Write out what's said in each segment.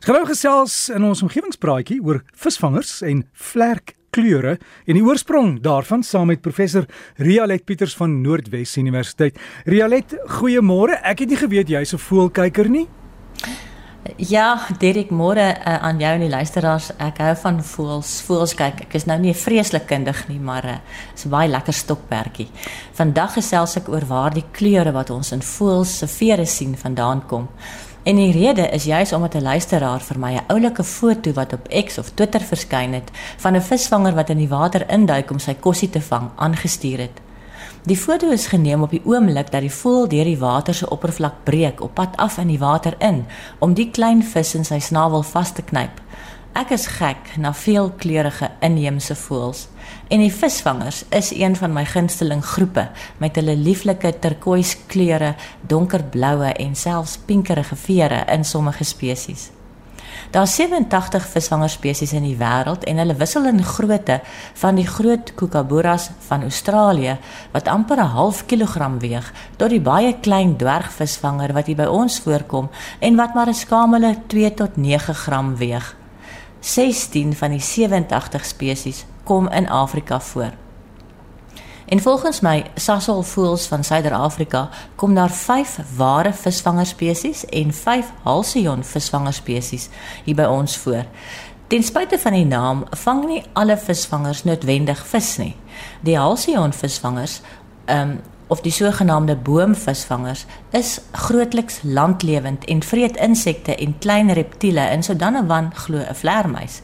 Genou gesels in ons omgewingspraatjie oor visvangers en vlerkkleure en die oorsprong daarvan saam met professor Rialet Pieters van Noordwes Universiteit. Rialet, goeiemôre. Ek het nie geweet jy's 'n voelkyker nie. Ja, Derek, môre uh, aan jou en die luisteraars. Ek hou van voels. Voels kyk. Ek is nou nie vreeslik kundig nie, maar uh, is 'n baie lekker stokperdjie. Vandag gesels ek oor waar die kleure wat ons in voels se vere sien vandaan kom. En die rede is juis omdat 'n luisteraar vir my 'n oulike foto wat op X of Twitter verskyn het van 'n visvanger wat in die water induik om sy kossie te vang, aangestuur het. Die foto is geneem op die oomblik dat die voël deur die water se oppervlak breek op pad af in die water in om die klein vis in sy snavel vas te knyp. Ek is gek na veelkleurige inheemse voëls en die visvangers is een van my gunsteling groepe met hulle lieflike turkoois kleure, donkerbloue en selfs pinkerige vere in sommige spesies. Daar is 87 visvangerspesies in die wêreld en hulle wissel in grootte van die groot kookaburras van Australië wat amper 'n half kilogram weeg tot die baie klein dwergvisvanger wat hier by ons voorkom en wat maar 'n skamele 2 tot 9 gram weeg. 16 van die 87 spesies kom in Afrika voor. En volgens my Sasol voels van Suider-Afrika kom daar 5 ware visvangerspesies en 5 halcyon visvangerspesies hier by ons voor. Ten spyte van die naam vang nie alle visvangers noodwendig vis nie. Die halcyon visvangers ehm um, of die sogenaamde boomvisvangers is grootliks landlewend en vreet insekte en klein reptiele in sodanige wan glo 'n vleermuis.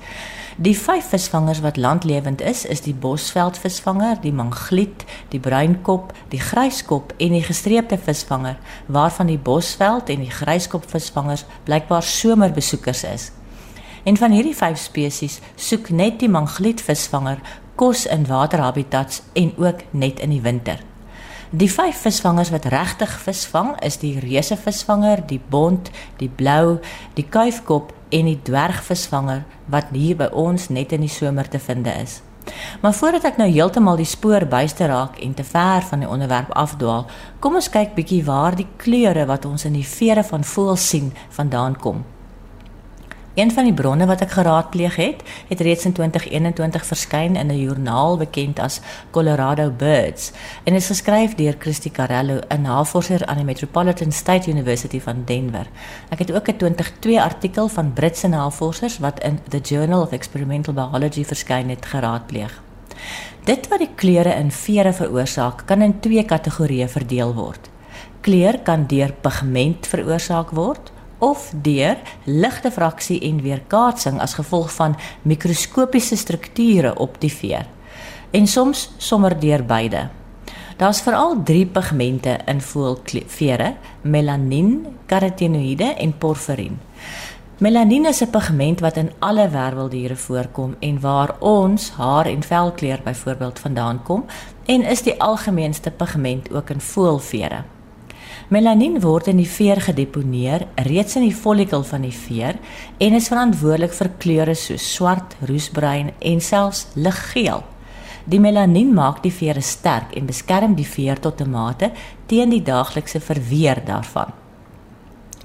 Die vyf visvangers wat landlewend is, is die bosveldvisvanger, die mangliet, die bruinkop, die gryskop en die gestreepte visvanger, waarvan die bosveld en die gryskop visvangers blykbaar somerbesoekers is. En van hierdie vyf spesies soek net die mangliet visvanger kos in waterhabitats en ook net in die winter. Die vyf visvangers wat regtig visvang is die reuse visvanger, die bont, die blou, die kuifkop en die dwergvisvanger wat hier by ons net in die somer te vind is. Maar voordat ek nou heeltemal die spoor byste raak en te ver van die onderwerp afdwaal, kom ons kyk bietjie waar die kleure wat ons in die vere van voëls sien vandaan kom. Een van die bronne wat ek geraadpleeg het, het reeds in 2021 verskyn in 'n joernaal bekend as Colorado Birds en is geskryf deur Christy Carello, 'n navorser aan die Metropolitan State University van Denver. Ek het ook 'n 2022 artikel van Britse navorsers wat in The Journal of Experimental Biology verskyn het geraadpleeg. Dit wat die kleure in vere veroorsaak, kan in twee kategorieë verdeel word. Kleur kan deur pigment veroorsaak word of deur ligte fraksie en weerkaatsing as gevolg van mikroskopiese strukture op die veer. En soms sommer deur beide. Daar's veral 3 pigmente in voëlvere: melanien, karotenoïde en porfirin. Melanien is 'n pigment wat in alle werweldiere voorkom en waar ons haar en velkleur byvoorbeeld vandaan kom en is die algemeenste pigment ook in voëlvere. Melanien word in die veer gedeponeer reeds in die follikel van die veer en is verantwoordelik vir kleure soos swart, roesbruin en selfs liggeel. Die melanien maak die vere sterk en beskerm die veer tot 'n mate teen die daaglikse verweer daarvan.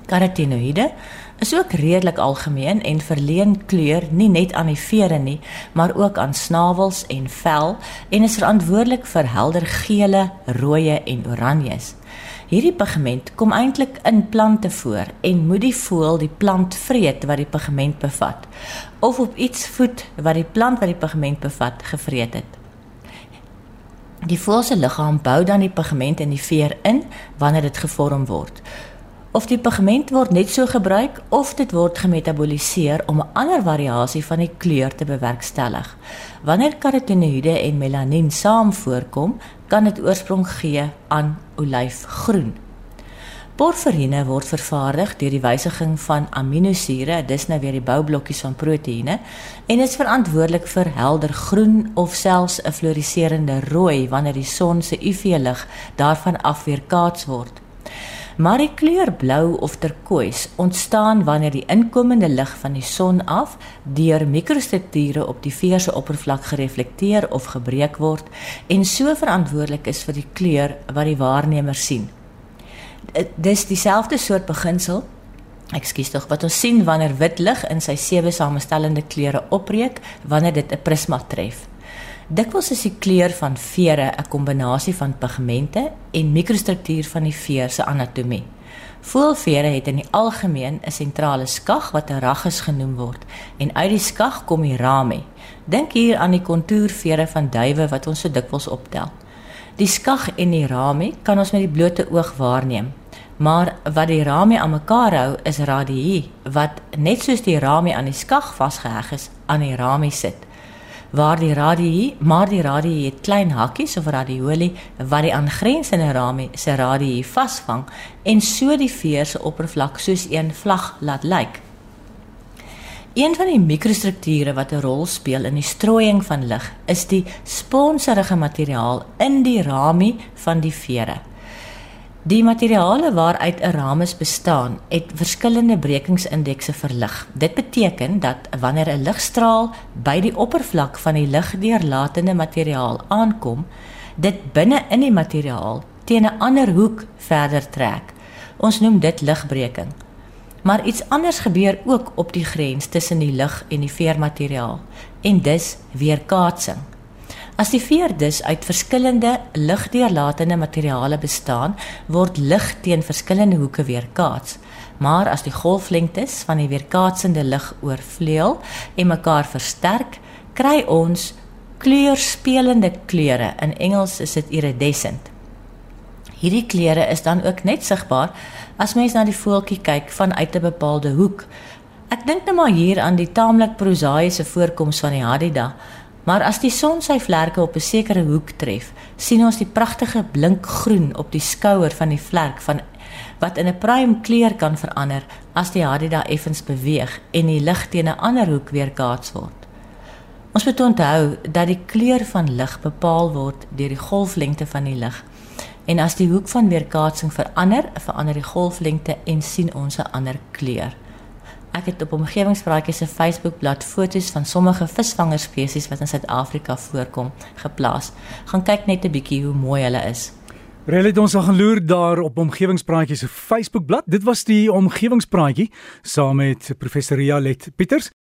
Karotenoïde is ook redelik algemeen en verleen kleur nie net aan die vere nie, maar ook aan snavels en vel en is verantwoordelik vir helder gele, rooi en oranjes. Hierdie pigment kom eintlik in plante voor en moet die voël die plant vreet wat die pigment bevat of op iets voed wat die plant wat die pigment bevat gevreet het. Die voël se liggaam bou dan die pigment in die veer in wanneer dit gevorm word. Of die pigment word net so gebruik of dit word gemetaboliseer om 'n ander variasie van die kleur te bewerkstellig. Wanneer karotenoïde en melanien saam voorkom, kan dit oorsprong gee aan olyfgroen. Porfirine word vervaardig deur die wysiging van aminosure, dis nou weer die boublokkies van proteïene en is verantwoordelik vir helder groen of selfs 'n fluoriserende rooi wanneer die son se UV-lig daarvan afweerkaats word. Maar die kleur blou of turkoois ontstaan wanneer die inkomende lig van die son af deur mikrostrukture op die veer se oppervlak gereflekteer of gebreek word en so verantwoordelik is vir die kleur wat die waarnemer sien. Dis dieselfde soort beginsel Ekskuus tog, wat ons sien wanneer wit lig in sy sewe samestellende kleure opbreek wanneer dit 'n prisma tref. Dikwels is die kleur van vere 'n kombinasie van pigmente en mikrostruktuur van die veer se anatomie. Voëlvere het in die algemeen 'n sentrale skag wat 'n ragus genoem word en uit die skag kom die rami. Dink hier aan die kontourvere van duwe wat ons so dikwels optel. Die skag en die rami kan ons met die blote oog waarneem. Maar wat die rami aan mekaar hou is radii wat net soos die rami aan die skag vasgeheg is aan die rami sit waar die radii, maar die radii het klein hakkies of radioli wat die aangrensende rami se radii vasvang en so die veer se oppervlak soos 'n vlag laat lyk. Een van die mikrostrukture wat 'n rol speel in die strooiing van lig, is die sponserige materiaal in die rami van die vere. Die materiale waaruit 'n ramus bestaan, het verskillende brekingsindekse vir lig. Dit beteken dat wanneer 'n ligstraal by die oppervlak van die ligdeurlatende materiaal aankom, dit binne in die materiaal teen 'n ander hoek verder trek. Ons noem dit ligbreking. Maar iets anders gebeur ook op die grens tussen die lig en die veermateriaal en dis weerkaatsing. As die veer dus uit verskillende ligdeurlatende materiale bestaan, word lig teen verskillende hoeke weerkaats. Maar as die golflengtes van die weerkaatsende lig oorvleuel en mekaar versterk, kry ons kleurspelende kleure. In Engels is dit iridescent. Hierdie kleure is dan ook net sigbaar as mens na die voeltjie kyk vanuit 'n bepaalde hoek. Ek dink net maar hier aan die taamlik prosaïese voorkoms van die hadida Maar as die son sy vlerke op 'n sekere hoek tref, sien ons die pragtige blinkgroen op die skouer van die vlerk van wat in 'n prime kleur kan verander as die hadida effens beweeg en die lig teen 'n ander hoek weerkaats word. Ons moet onthou dat die kleur van lig bepaal word deur die golflengte van die lig. En as die hoek van weerkaatsing verander, verander die golflengte en sien ons 'n ander kleur. Ek het op omgewingspraatjies se Facebookblad foto's van sommige visvangerspesies wat in Suid-Afrika voorkom geplaas. Gaan kyk net 'n bietjie hoe mooi hulle is. Rel het ons gaan loer daar op omgewingspraatjies se Facebookblad. Dit was die omgewingspraatjie saam met professor Rialet Pieters.